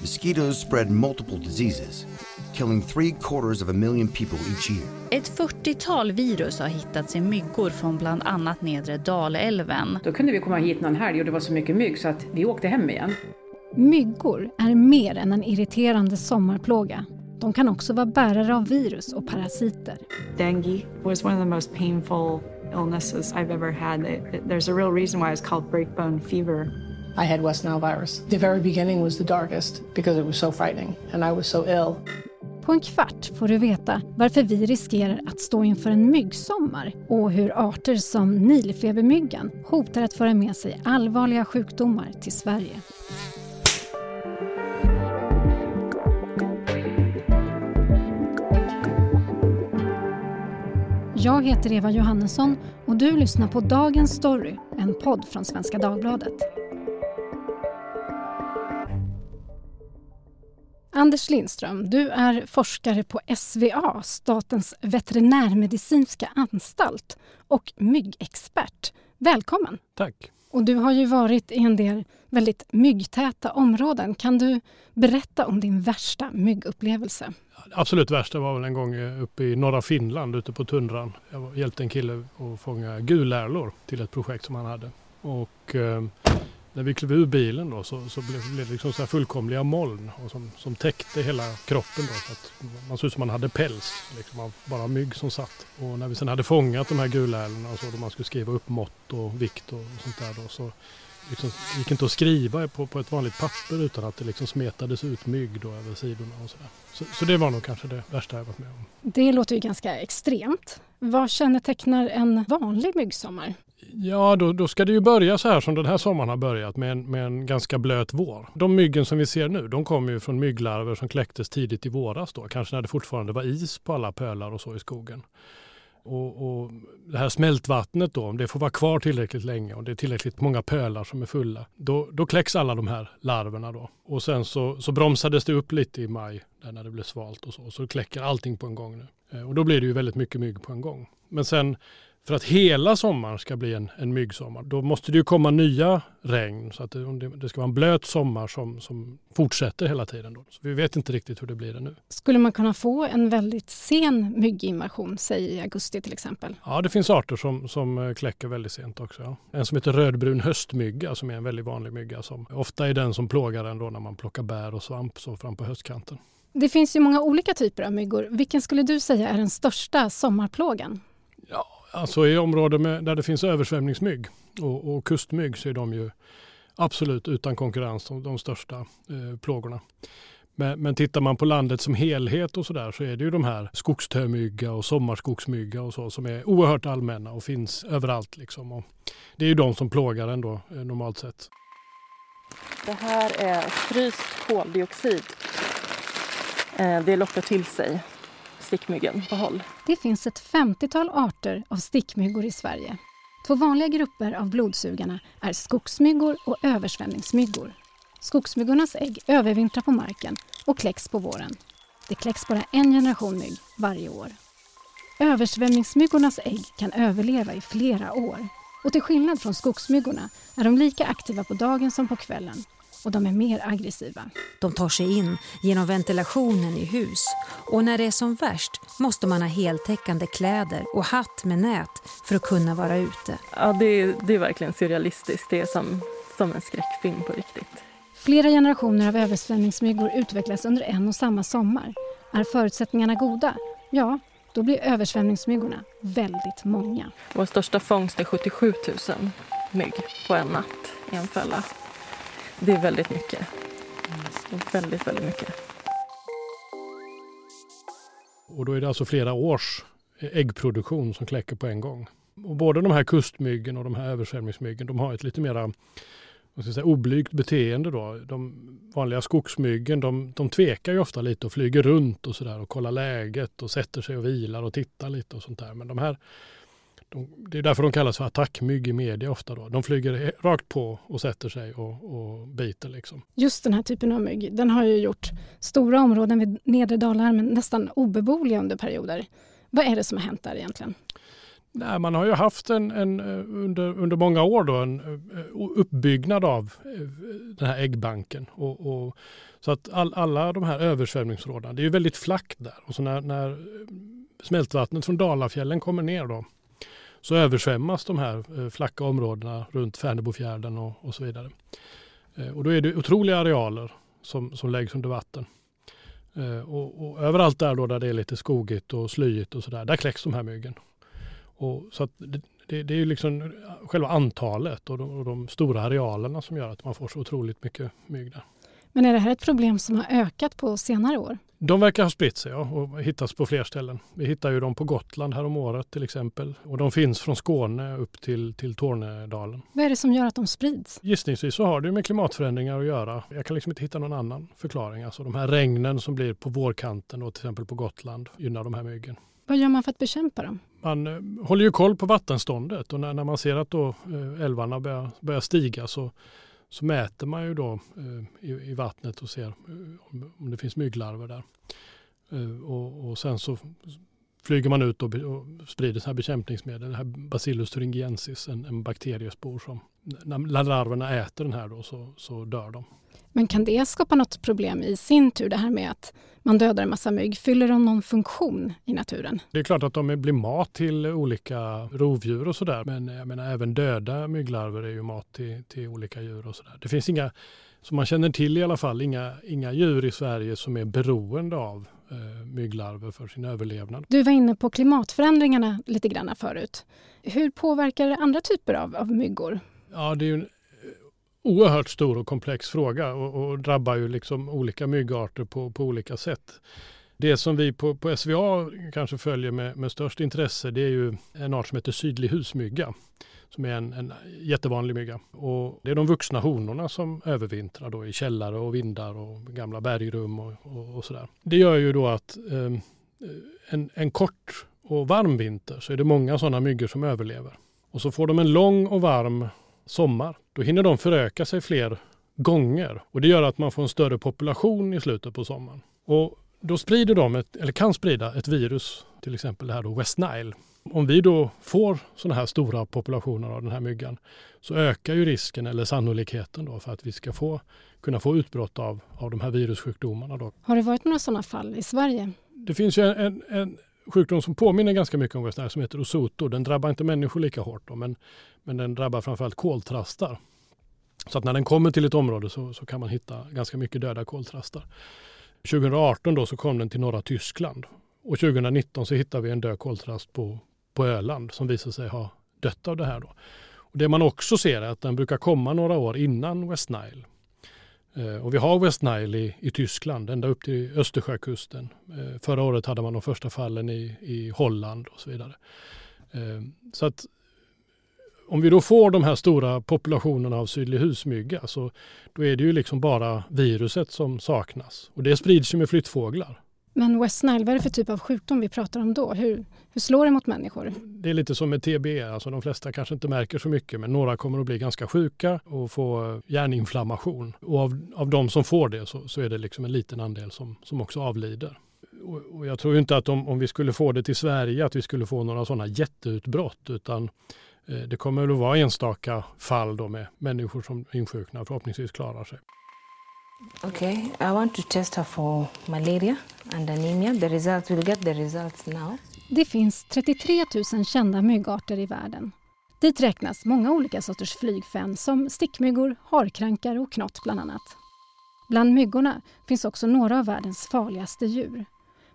mosquitoes spread multiple diseases, killing three quarters of a million people each year. Ett 40-tal virus har hittats i myggor från bland annat nedre Dalälven. Då kunde vi komma hit någon helg och det var så mycket mygg så att vi åkte hem igen. Myggor är mer än en irriterande sommarplåga. De kan också vara bärare av virus och parasiter. Dengue was one of the most painful illnesses I've ever had. There's a real reason why it's called breakbone fever. I had West Nile virus. The very beginning was the darkest because it was so frightening and I was so ill. På en kvart får du veta varför vi riskerar att stå inför en myggsommar och hur arter som nilfebermyggan hotar att föra med sig allvarliga sjukdomar till Sverige. Jag heter Eva Johannesson och du lyssnar på Dagens Story, en podd från Svenska Dagbladet. Anders Lindström, du är forskare på SVA, Statens veterinärmedicinska anstalt och myggexpert. Välkommen! Tack! Och du har ju varit i en del väldigt myggtäta områden. Kan du berätta om din värsta myggupplevelse? Absolut värsta var väl en gång uppe i norra Finland ute på tundran. Jag hjälpte en kille att fånga gulärlor till ett projekt som han hade. Och eh, när vi klev ur bilen då så, så blev, blev det liksom så fullkomliga moln och som, som täckte hela kroppen. Då, så att man såg ut som man hade päls, liksom av bara mygg som satt. Och när vi sen hade fångat de här gulärlorna och så då man skulle skriva upp mått och vikt och sånt där då så liksom, det gick inte att skriva på, på ett vanligt papper utan att det liksom smetades ut mygg då över sidorna. Och så, så, så, det var nog kanske det värsta jag varit med om. Det låter ju ganska extremt. Vad kännetecknar en vanlig myggsommar? Ja, då, då ska det ju börja så här som den här sommaren har börjat med en, med en ganska blöt vår. De myggen som vi ser nu, de kommer ju från mygglarver som kläcktes tidigt i våras då, kanske när det fortfarande var is på alla pölar och så i skogen. Och, och, det här smältvattnet då, om det får vara kvar tillräckligt länge och det är tillräckligt många pölar som är fulla, då, då kläcks alla de här larverna då. Och sen så, så bromsades det upp lite i maj, där när det blev svalt och så, och så kläcker allting på en gång nu. Eh, och då blir det ju väldigt mycket mygg på en gång. Men sen för att hela sommaren ska bli en, en myggsommar, då måste det ju komma nya regn. Så att det, det ska vara en blöt sommar som, som fortsätter hela tiden. Då. Så vi vet inte riktigt hur det blir nu. Skulle man kunna få en väldigt sen mygginvasion, säg i augusti till exempel? Ja, det finns arter som, som eh, kläcker väldigt sent också. Ja. En som heter rödbrun höstmygga som är en väldigt vanlig mygga som ofta är den som plågar en då när man plockar bär och svamp så fram på höstkanten. Det finns ju många olika typer av myggor. Vilken skulle du säga är den största sommarplågan? Ja, Alltså i områden med, där det finns översvämningsmygg och, och kustmygg så är de ju absolut utan konkurrens de, de största eh, plågorna. Men, men tittar man på landet som helhet och så där så är det ju de här skogstörmygga och sommarskogsmygga och så som är oerhört allmänna och finns överallt. Liksom. Och det är ju de som plågar ändå eh, normalt sett. Det här är fryst koldioxid. Eh, det lockar till sig stickmyggen på håll. Det finns ett 50-tal arter av stickmyggor i Sverige. Två vanliga grupper av blodsugarna är skogsmyggor och översvämningsmyggor. Skogsmyggornas ägg övervintrar på marken och kläcks på våren. Det kläcks bara en generation mygg varje år. Översvämningsmyggornas ägg kan överleva i flera år. Och till skillnad från skogsmyggorna är de lika aktiva på dagen som på kvällen och de är mer aggressiva. De tar sig in genom ventilationen i hus och när det är som värst måste man ha heltäckande kläder och hatt med nät för att kunna vara ute. Ja, det är, det är verkligen surrealistiskt. Det är som, som en skräckfilm på riktigt. Flera generationer av översvämningsmyggor utvecklas under en och samma sommar. Är förutsättningarna goda? Ja, då blir översvämningsmyggorna väldigt många. Vår största fångst är 77 000 mygg på en natt i en fälla. Det är väldigt mycket. Väldigt, väldigt mycket. Och då är det alltså flera års äggproduktion som kläcker på en gång. Och både de här kustmyggen och de här översvämningsmyggen de har ett lite mera säga, oblygt beteende. Då. De vanliga skogsmyggen de, de tvekar ju ofta lite och flyger runt och sådär och kollar läget och sätter sig och vilar och tittar lite och sånt där. Men de här de, det är därför de kallas för attackmygg i media ofta. Då. De flyger rakt på och sätter sig och, och biter. Liksom. Just den här typen av mygg, den har ju gjort stora områden vid nedre Dalälven nästan obeboeliga under perioder. Vad är det som har hänt där egentligen? Nej, man har ju haft en, en, under, under många år då, en uppbyggnad av den här äggbanken. Och, och så att all, alla de här översvämningsområdena, det är ju väldigt flackt där. Och så när, när smältvattnet från Dalafjällen kommer ner då, så översvämmas de här eh, flacka områdena runt Färnebofjärden och, och så vidare. Eh, och då är det otroliga arealer som, som läggs under vatten. Eh, och, och, överallt där då där det är lite skogigt och slyigt och sådär, där kläcks de här myggen. Och så det, det, det, är ju liksom själva antalet och de, och de, stora arealerna som gör att man får så otroligt mycket mygg där. Men är det här ett problem som har ökat på senare år? De verkar ha spritt sig ja, och hittas på fler ställen. Vi hittar ju dem på Gotland här om året till exempel. Och de finns från Skåne upp till, till Tornedalen. Vad är det som gör att de sprids? Gissningsvis så har det med klimatförändringar att göra. Jag kan liksom inte hitta någon annan förklaring. Alltså de här regnen som blir på vårkanten och till exempel på Gotland gynnar de här myggen. Vad gör man för att bekämpa dem? Man eh, håller ju koll på vattenståndet och när, när man ser att då eh, älvarna börjar, börjar stiga så, så mäter man ju då eh, i, i, vattnet och ser eh, om, om det finns mygglarver där. Eh, och, och, sen så flyger man ut och, och sprider här bekämpningsmedel, det här Bacillus thuringiensis, en, en bakteriespor som när larverna äter den här då så, så dör de. Men kan det skapa något problem i sin tur, det här med att man dödar en massa mygg? Fyller de någon funktion i naturen? Det är klart att de blir mat till olika rovdjur och sådär. Men jag menar, även döda mygglarver är ju mat till, till olika djur och sådär. Det finns inga, som man känner till i alla fall, inga, inga djur i Sverige som är beroende av eh, mygglarver för sin överlevnad. Du var inne på klimatförändringarna lite grann förut. Hur påverkar det andra typer av, av myggor? Ja, det är ju en eh, oerhört stor och komplex fråga och, och drabbar ju liksom olika myggarter på, på olika sätt. Det som vi på, på SVA kanske följer med, med störst intresse det är ju en art som heter sydlig husmygga som är en, en jättevanlig mygga. Och det är de vuxna honorna som övervintrar då i källare och vindar och gamla bergrum och, och, och sådär. Det gör ju då att eh, en, en kort och varm vinter så är det många sådana myggor som överlever. Och så får de en lång och varm sommar, då hinner de föröka sig fler gånger och det gör att man får en större population i slutet på sommaren. Och då sprider de, ett, eller kan sprida ett virus, till exempel det här då West Nile. Om vi då får sådana här stora populationer av den här myggan så ökar ju risken eller sannolikheten då för att vi ska få, kunna få utbrott av, av de här virussjukdomarna. Då. Har det varit några sådana fall i Sverige? Det finns ju en, en, sjukdom som påminner ganska mycket om West Nile som heter Osoto. Den drabbar inte människor lika hårt då, men, men den drabbar framförallt koltrastar. Så att när den kommer till ett område så, så kan man hitta ganska mycket döda koltrastar. 2018 då så kom den till norra Tyskland och 2019 så hittade vi en död koltrast på, på Öland som visade sig ha dött av det här. Då. Och det man också ser är att den brukar komma några år innan West Nile. Eh, och vi har West Nile i, i Tyskland, ända upp till Östersjökusten. Eh, förra året hade man de första fallen i, i Holland och så vidare. Eh, så att om vi då får de här stora populationerna av sydlig husmygga så då är det ju liksom bara viruset som saknas. Och det sprids ju med flyttfåglar. Men West Nile, vad är det för typ av sjukdom vi pratar om då? Hur, hur slår det mot människor? Det är lite som med TB, alltså de flesta kanske inte märker så mycket men några kommer att bli ganska sjuka och få hjärninflammation. Och av, av de som får det så, så är det liksom en liten andel som, som också avlider. Och, och jag tror inte att om, om vi skulle få det till Sverige att vi skulle få några sådana jätteutbrott utan eh, det kommer att vara enstaka fall då med människor som insjuknar och förhoppningsvis klarar sig. Okay, I want to test her for malaria and anemia. The results, we'll get the results now. Det finns 33 000 kända myggarter i världen. Dit räknas många olika sorters flygfän som stickmyggor, harkrankar och knott bland annat. Bland myggorna finns också några av världens farligaste djur.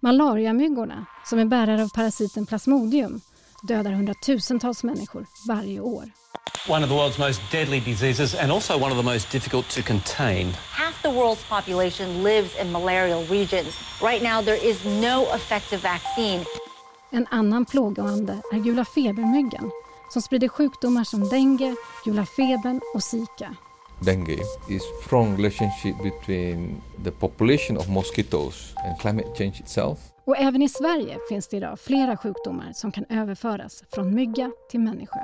Malariamyggorna, som är bärare av parasiten plasmodium, dödar hundratusentals människor varje år. One of the world's most deadly diseases and also one of the most difficult to contain. The world's population lives in malarial regions. Right now there is no effective vaccine. En annan plågoande är gula febermyggan som sprider sjukdomar som dengue, gula febern och zika. Dengue is strong relationship between the population of mosquitoes and climate change itself. Och även i Sverige finns det idag flera sjukdomar som kan överföras från mygga till människa.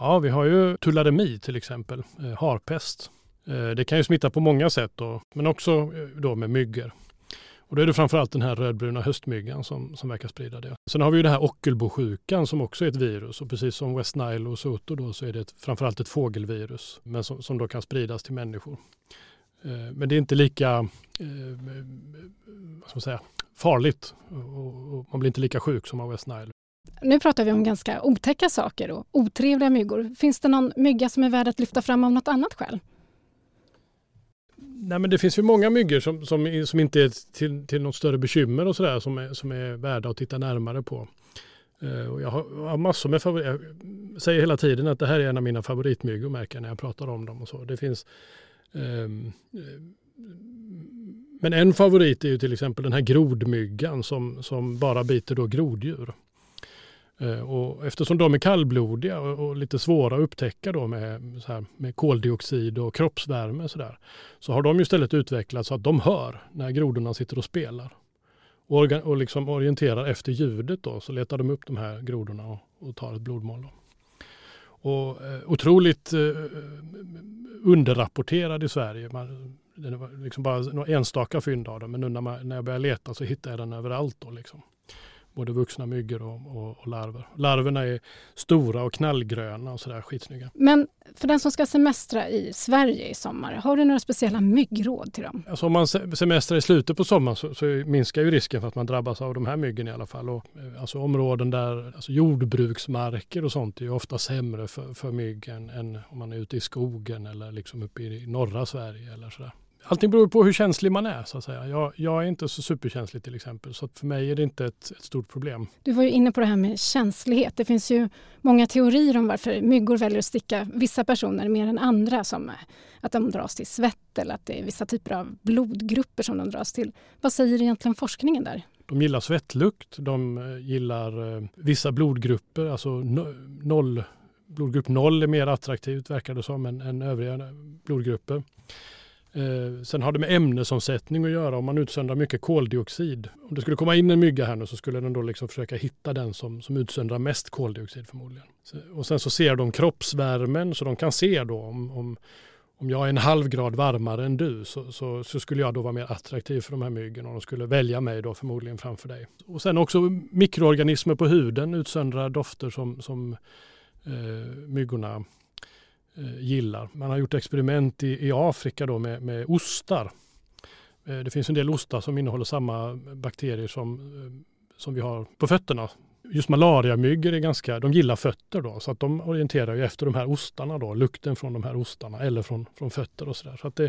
Ja, vi har ju tularemi till exempel, eh, harpest. Eh, det kan ju smitta på många sätt då, men också eh, då med myggor. Och då är det framförallt den här rödbruna höstmyggan som, som verkar sprida det. Sen har vi ju det här ockelbosjukan som också är ett virus och precis som West Nile och Soto då så är det ett, framförallt ett fågelvirus men som, som då kan spridas till människor. Eh, men det är inte lika eh, vad ska man säga, farligt och, och man blir inte lika sjuk som av West Nile. Nu pratar vi om ganska otäcka saker och otrevliga myggor. Finns det någon mygga som är värd att lyfta fram av något annat skäl? Nej, men det finns ju många myggor som, som, som inte är till, till något större bekymmer och sådär som är, som är värda att titta närmare på. Uh, och jag, har, jag har massor med favoriter. Jag säger hela tiden att det här är en av mina favoritmyggor märker jag när jag pratar om dem och så. Det finns um, men en favorit är ju till exempel den här grodmyggan som, som bara biter då groddjur. Eh, och eftersom de är kallblodiga och, lite svåra att upptäcka då med, så här, med koldioxid och kroppsvärme så, där, så har de ju istället utvecklats så att de hör när grodorna sitter och spelar. Och, organ, och liksom orienterar efter ljudet då, så letar de upp de här grodorna och, och tar ett blodmål. Då. Och, eh, otroligt eh, underrapporterad i Sverige. Man, det var liksom bara några enstaka fynd av den, men nu när, man, när jag började leta så hittade jag den överallt. Då, liksom både vuxna myggor och, och, och, larver. Larverna är stora och knallgröna och sådär skitsnygga. Men för den som ska semestra i Sverige i sommar, har du några speciella myggråd till dem? Alltså om man semestrar i slutet på sommaren så, så, minskar ju risken för att man drabbas av de här myggen i alla fall. Och, eh, alltså områden där alltså jordbruksmarker och sånt är ju ofta sämre för, för mygg än, än om man är ute i skogen eller liksom uppe i norra Sverige eller sådär. Allting beror på hur känslig man är. så att säga. Jag, jag, är inte så superkänslig till exempel, så för mig är det inte ett, ett, stort problem. Du var ju inne på det här med känslighet. Det finns ju många teorier om varför myggor väljer att sticka vissa personer mer än andra. Som att de dras till svett eller att det är vissa typer av blodgrupper som de dras till. Vad säger egentligen forskningen där? De gillar svettlukt, de eh, gillar eh, vissa blodgrupper, alltså noll, blodgrupp 0 är mer attraktivt verkar det som än, än övriga blodgrupper. Eh, sen har det med ämnesomsättning att göra. Om man utsöndrar mycket koldioxid. Om det skulle komma in en mygga här nu så skulle den då liksom försöka hitta den som, som utsöndrar mest koldioxid förmodligen. Så, och sen så ser de kroppsvärmen så de kan se då om, om, om jag är en halv grad varmare än du så, så, så, skulle jag då vara mer attraktiv för de här myggen och de skulle välja mig då förmodligen framför dig. Och sen också mikroorganismer på huden utsöndrar dofter som, som eh, myggorna Eh, gillar. Man har gjort experiment i, i Afrika då med, med ostar. Eh, det finns en del ostar som innehåller samma bakterier som, eh, som vi har på fötterna. Just malariamyggor är ganska, de gillar fötter då, så att de orienterar ju efter de här ostarna då, lukten från de här ostarna eller från, från fötter och sådär. Så att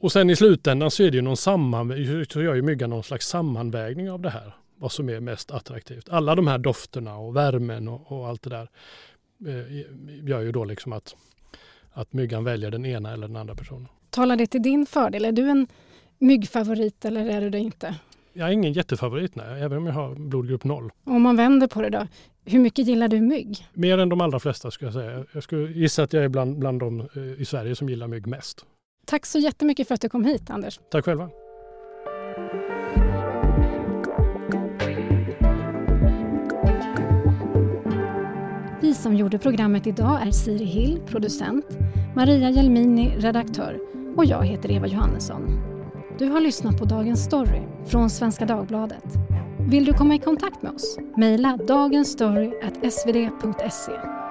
och sen i slutändan så är det ju någon samman, så gör ju myggan någon slags sammanvägning av det här, vad som är mest attraktivt. Alla de här dofterna och värmen och, och allt det där gör ju då liksom att, att myggan väljer den ena eller den andra personen. Talar det till din fördel? Är du en myggfavorit eller är du det inte? Jag är ingen jättefavorit, nej, även om jag har blodgrupp 0. Om man vänder på det då, hur mycket gillar du mygg? Mer än de allra flesta skulle jag säga. Jag skulle gissa att jag är bland, bland de eh, i Sverige som gillar mygg mest. Tack så jättemycket för att du kom hit, Anders. Tack själva. Som gjorde programmet idag är Siri Hill, producent, Maria Jelmini, redaktör och jag heter Eva Johannesson. Du har lyssnat på Dagens Story från Svenska Dagbladet. Vill du komma i kontakt med oss? Mejla dagensstory.svd.se